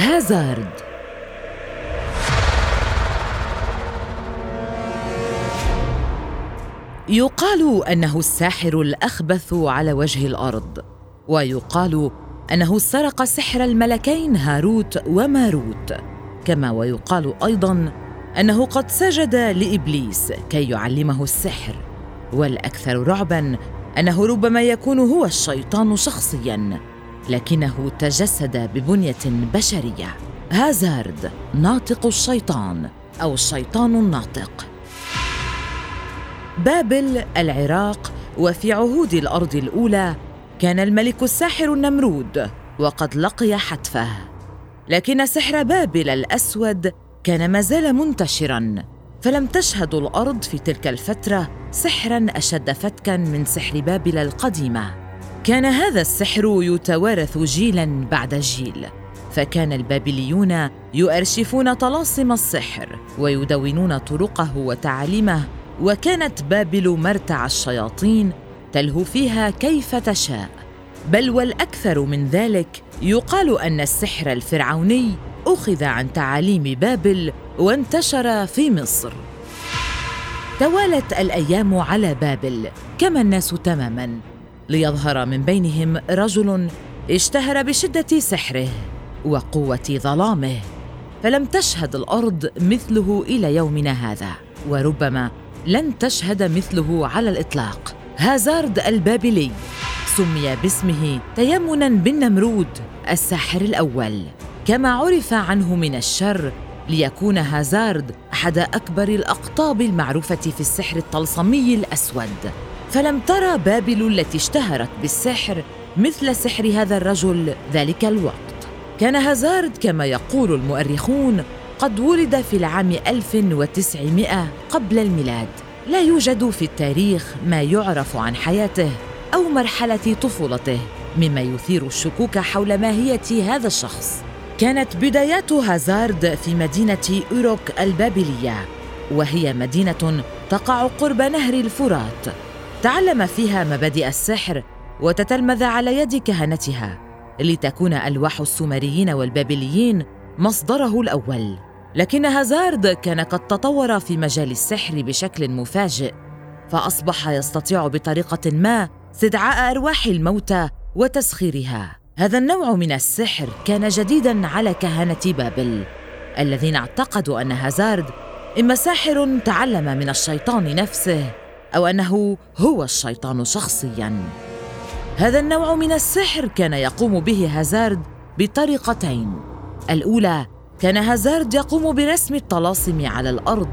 هازارد. يقال أنه الساحر الأخبث على وجه الأرض ويقال أنه سرق سحر الملكين هاروت وماروت كما ويقال أيضا أنه قد سجد لإبليس كي يعلمه السحر والأكثر رعبا أنه ربما يكون هو الشيطان شخصيا. لكنه تجسد ببنية بشرية. هازارد ناطق الشيطان أو الشيطان الناطق. بابل العراق وفي عهود الأرض الأولى كان الملك الساحر النمرود وقد لقي حتفه. لكن سحر بابل الأسود كان ما زال منتشرا فلم تشهد الأرض في تلك الفترة سحرا أشد فتكا من سحر بابل القديمة. كان هذا السحر يتوارث جيلا بعد جيل فكان البابليون يؤرشفون طلاسم السحر ويدونون طرقه وتعاليمه وكانت بابل مرتع الشياطين تلهو فيها كيف تشاء. بل والأكثر من ذلك يقال أن السحر الفرعوني أخذ عن تعاليم بابل وانتشر في مصر. توالت الأيام على بابل كما الناس تماما. ليظهر من بينهم رجل اشتهر بشدة سحره وقوة ظلامه فلم تشهد الأرض مثله إلى يومنا هذا وربما لن تشهد مثله على الإطلاق. هازارد البابلي سمي باسمه تيمنا بالنمرود الساحر الأول. كما عرف عنه من الشر ليكون هازارد أحد أكبر الأقطاب المعروفة في السحر الطلسمي الأسود. فلم ترى بابل التي اشتهرت بالسحر مثل سحر هذا الرجل ذلك الوقت. كان هازارد كما يقول المؤرخون قد ولد في العام 1900 قبل الميلاد. لا يوجد في التاريخ ما يعرف عن حياته أو مرحلة طفولته مما يثير الشكوك حول ماهية هذا الشخص. كانت بدايات هازارد في مدينة أوروك البابلية وهي مدينة تقع قرب نهر الفرات. تعلم فيها مبادئ السحر وتتلمذ على يد كهنتها لتكون ألواح السومريين والبابليين مصدره الأول. لكن هازارد كان قد تطور في مجال السحر بشكل مفاجئ فأصبح يستطيع بطريقة ما استدعاء أرواح الموتى وتسخيرها. هذا النوع من السحر كان جديدا على كهنة بابل الذين اعتقدوا أن هازارد إما ساحر تعلم من الشيطان نفسه أو أنه هو الشيطان شخصيا. هذا النوع من السحر كان يقوم به هازارد بطريقتين. الأولى كان هازارد يقوم برسم الطلاسم على الأرض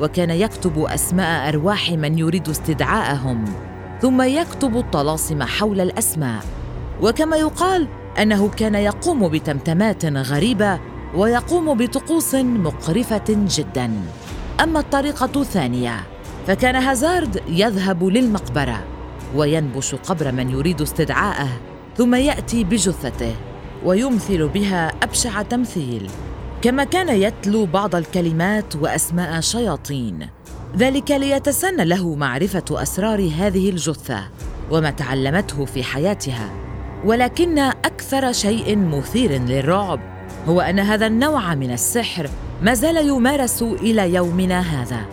وكان يكتب أسماء أرواح من يريد استدعاءهم ثم يكتب الطلاسم حول الأسماء. وكما يقال أنه كان يقوم بتمتمات غريبة ويقوم بطقوس مقرفة جدا. أما الطريقة الثانية فكان هازارد يذهب للمقبرة وينبش قبر من يريد استدعاءه ثم يأتي بجثته ويمثل بها أبشع تمثيل كما كان يتلو بعض الكلمات وأسماء شياطين. ذلك ليتسنى له معرفة أسرار هذه الجثة وما تعلمته في حياتها. ولكن أكثر شيء مثير للرعب هو أن هذا النوع من السحر ما زال يمارس إلى يومنا هذا.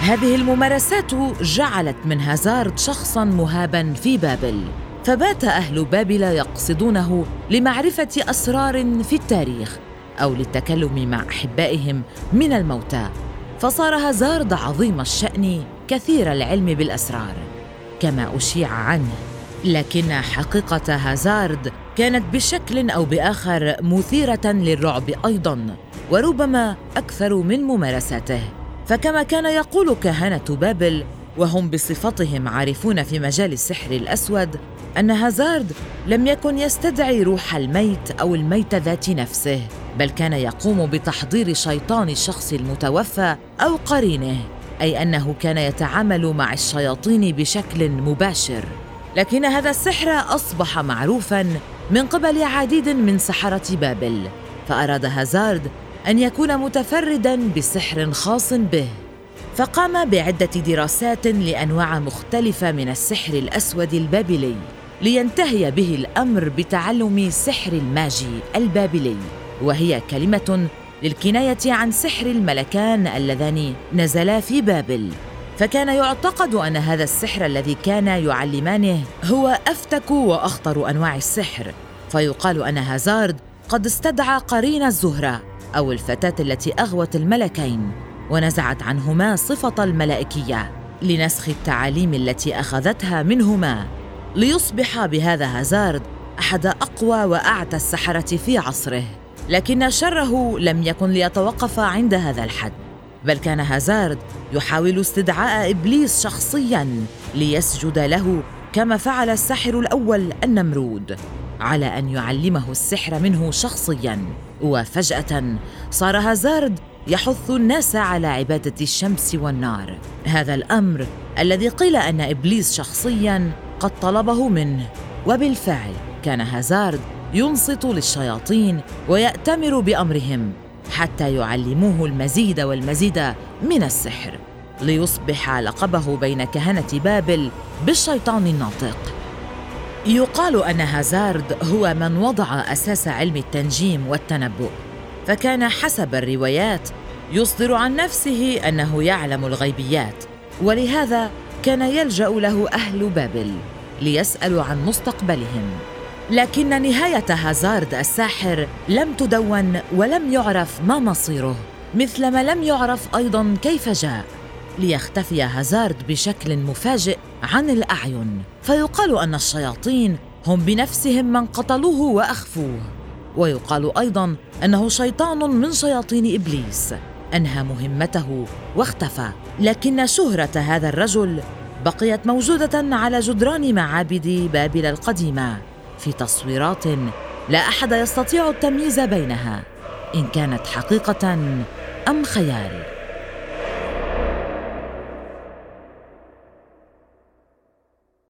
هذه الممارسات جعلت من هازارد شخصا مهابا في بابل فبات أهل بابل يقصدونه لمعرفة أسرار في التاريخ أو للتكلم مع أحبائهم من الموتى فصار هازارد عظيم الشأن كثير العلم بالأسرار كما أشيع عنه. لكن حقيقة هازارد كانت بشكل أو بآخر مثيرة للرعب أيضا وربما أكثر من ممارساته. فكما كان يقول كهنة بابل وهم بصفتهم عارفون في مجال السحر الأسود أن هازارد لم يكن يستدعي روح الميت أو الميت ذات نفسه بل كان يقوم بتحضير شيطان الشخص المتوفى أو قرينه أي أنه كان يتعامل مع الشياطين بشكل مباشر. لكن هذا السحر أصبح معروفا من قبل عديد من سحرة بابل فأراد هازارد أن يكون متفردا بسحر خاص به فقام بعدة دراسات لأنواع مختلفة من السحر الأسود البابلي لينتهي به الأمر بتعلم سحر الماجي البابلي وهي كلمة للكناية عن سحر الملكان اللذان نزلا في بابل. فكان يعتقد أن هذا السحر الذي كان يعلمانه هو أفتك وأخطر أنواع السحر فيقال أن هازارد قد استدعى قرين الزهرة. أو الفتاة التي أغوت الملكين ونزعت عنهما صفة الملائكية لنسخ التعاليم التي أخذتها منهما. ليصبح بهذا هازارد أحد أقوى وأعتى السحرة في عصره. لكن شره لم يكن ليتوقف عند هذا الحد بل كان هازارد يحاول استدعاء إبليس شخصيا ليسجد له كما فعل الساحر الأول النمرود. على أن يعلمه السحر منه شخصيا. وفجأة صار هازارد يحث الناس على عبادة الشمس والنار. هذا الأمر الذي قيل أن إبليس شخصيا قد طلبه منه. وبالفعل كان هازارد ينصت للشياطين ويأتمر بأمرهم حتى يعلموه المزيد والمزيد من السحر ليصبح لقبه بين كهنة بابل بالشيطان الناطق. يقال أن هازارد هو من وضع أساس علم التنجيم والتنبؤ فكان حسب الروايات يصدر عن نفسه أنه يعلم الغيبيات ولهذا كان يلجأ له أهل بابل ليسألوا عن مستقبلهم. لكن نهاية هازارد الساحر لم تدون ولم يعرف ما مصيره مثلما لم يعرف أيضا كيف جاء. ليختفي هازارد بشكل مفاجئ عن الأعين فيقال أن الشياطين هم بنفسهم من قتلوه وأخفوه. ويقال أيضا أنه شيطان من شياطين إبليس أنهى مهمته واختفى. لكن شهرة هذا الرجل بقيت موجودة على جدران معابد بابل القديمة. في تصويرات لا أحد يستطيع التمييز بينها إن كانت حقيقة أم خيال.